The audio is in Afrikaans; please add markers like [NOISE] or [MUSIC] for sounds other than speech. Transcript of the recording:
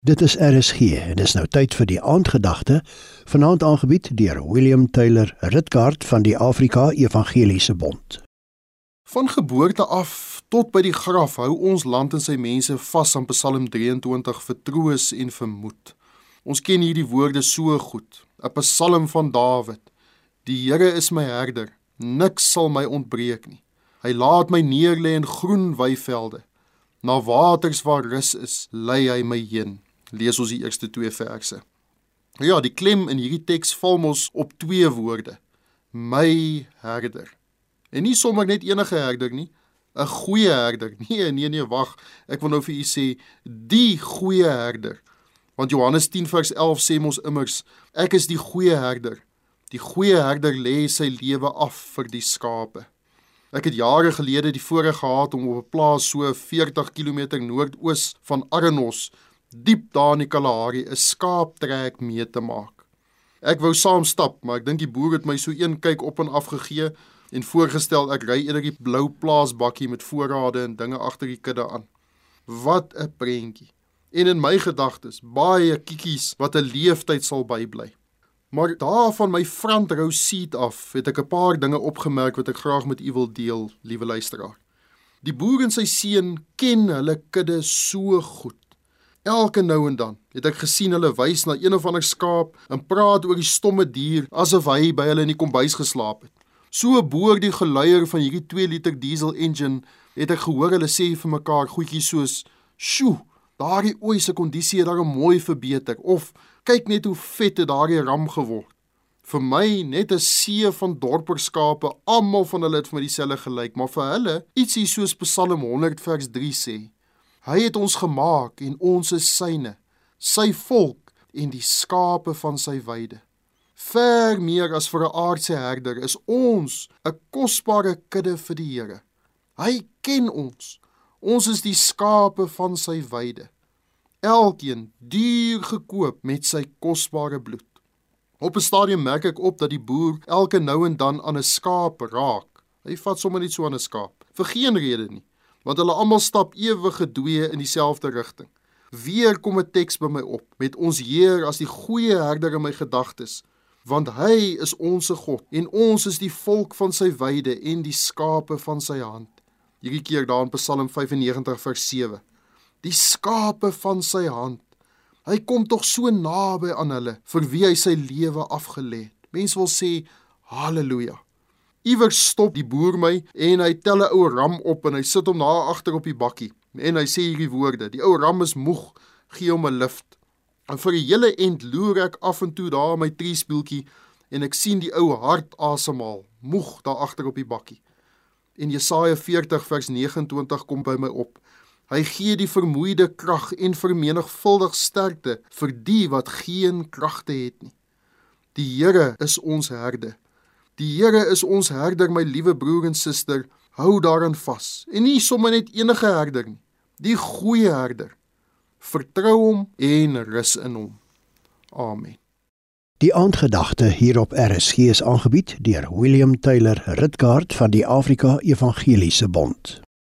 Dit is RSG en dis nou tyd vir die aandgedagte vanaand aangebied deur William Taylor Ritkaart van die Afrika Evangeliese Bond. Van geboorte af tot by die graf hou ons land en sy mense vas aan Psalm 23 vir troos en vir moed. Ons ken hierdie woorde so goed. 'n Psalm van Dawid. Die Here is my herder, niks sal my ontbreek nie. Hy laat my neerlê in groen weivelde. Na waters waar rus is, lei hy my heen lees ons die eerste twee verse. Ja, die klem in hierdie teks val mos op twee woorde. My herder. En nie sommer net enige herder nie, 'n goeie herder. [LAUGHS] Nee, nee, nee, wag. Ek wil nou vir u sê die goeie herder. Want Johannes 10 vers 11 sê mos immers, ek is die goeie herder. Die goeie herder lê sy lewe af vir die skape. Ek het jare gelede die voorreg gehad om op 'n plaas so 40 km noordoos van Arnos diep daar in die Kalahari 'n skaaptrek mee te maak. Ek wou saam stap, maar ek dink die boer het my so een kyk op en af gegee en voorgestel ek ry eerder die blou plaasbakkie met voorrade en dinge agter die kudde aan. Wat 'n prentjie. En in my gedagtes baie kiekies wat 'n leeftyd sal bybly. Maar daar van my front row seat af het ek 'n paar dinge opgemerk wat ek graag met u wil deel, liewe luisteraar. Die boer en sy seun ken hulle kudde so goed. Elke nou en dan het ek gesien hulle wys na een of ander skaap en praat oor die stomme dier asof hy by hulle in die kombuis geslaap het. So boor die geluier van hierdie 2 liter diesel engine het ek gehoor hulle sê vir mekaar goedjies soos: "Sjoe, daardie ooi se kondisie het daar mooi verbeter" of "Kyk net hoe vet het daardie ram geword." Vir my net 'n see van dorperskape, almal van hulle het vir my dieselfde gelyk, maar vir hulle ietsie soos Psalm 100 vers 3 sê: Hy het ons gemaak en ons is syne, sy volk en die skape van sy weide. Ver meer as vir 'n aardse herder is ons 'n kosbare kudde vir die Here. Hy ken ons. Ons is die skape van sy weide. Elkeen duur gekoop met sy kosbare bloed. Op 'n stadium merk ek op dat die boer elke nou en dan aan 'n skaap raak. Hy vat sommer net so aan 'n skaap vir geen rede nie want hulle almal stap ewige dooie in dieselfde rigting. Weer kom 'n teks by my op met ons Heer as die goeie herder in my gedagtes, want hy is ons God en ons is die volk van sy weide en die skape van sy hand. Hierdie keer daar in Psalm 95 vers 7. Die skape van sy hand. Hy kom tog so naby aan hulle vir wie hy sy lewe afgelê het. Mense wil sê haleluja. Iewers stop die boer my en hy tel 'n ou ram op en hy sit hom na agter op die bakkie en hy sê hierdie woorde: "Die ou ram is moeg, gee hom 'n lift." En vir 'n hele end loer ek af en toe daar in my triespieeltjie en ek sien die ou hard asemhaal, moeg daar agter op die bakkie. En Jesaja 40 vers 29 kom by my op. Hy gee die vermoeide krag en vermenigvuldig sterkte vir die wat geen kragte het nie. Die Here is ons herder. Die Here is ons herder, my liewe broer en suster, hou daarin vas. En nie sommer net enige herder nie, die goeie herder. Vertrou hom en rus in hom. Amen. Die aandgedagte hier op RSG is aangebied deur William Taylor Ritkaart van die Afrika Evangeliese Bond.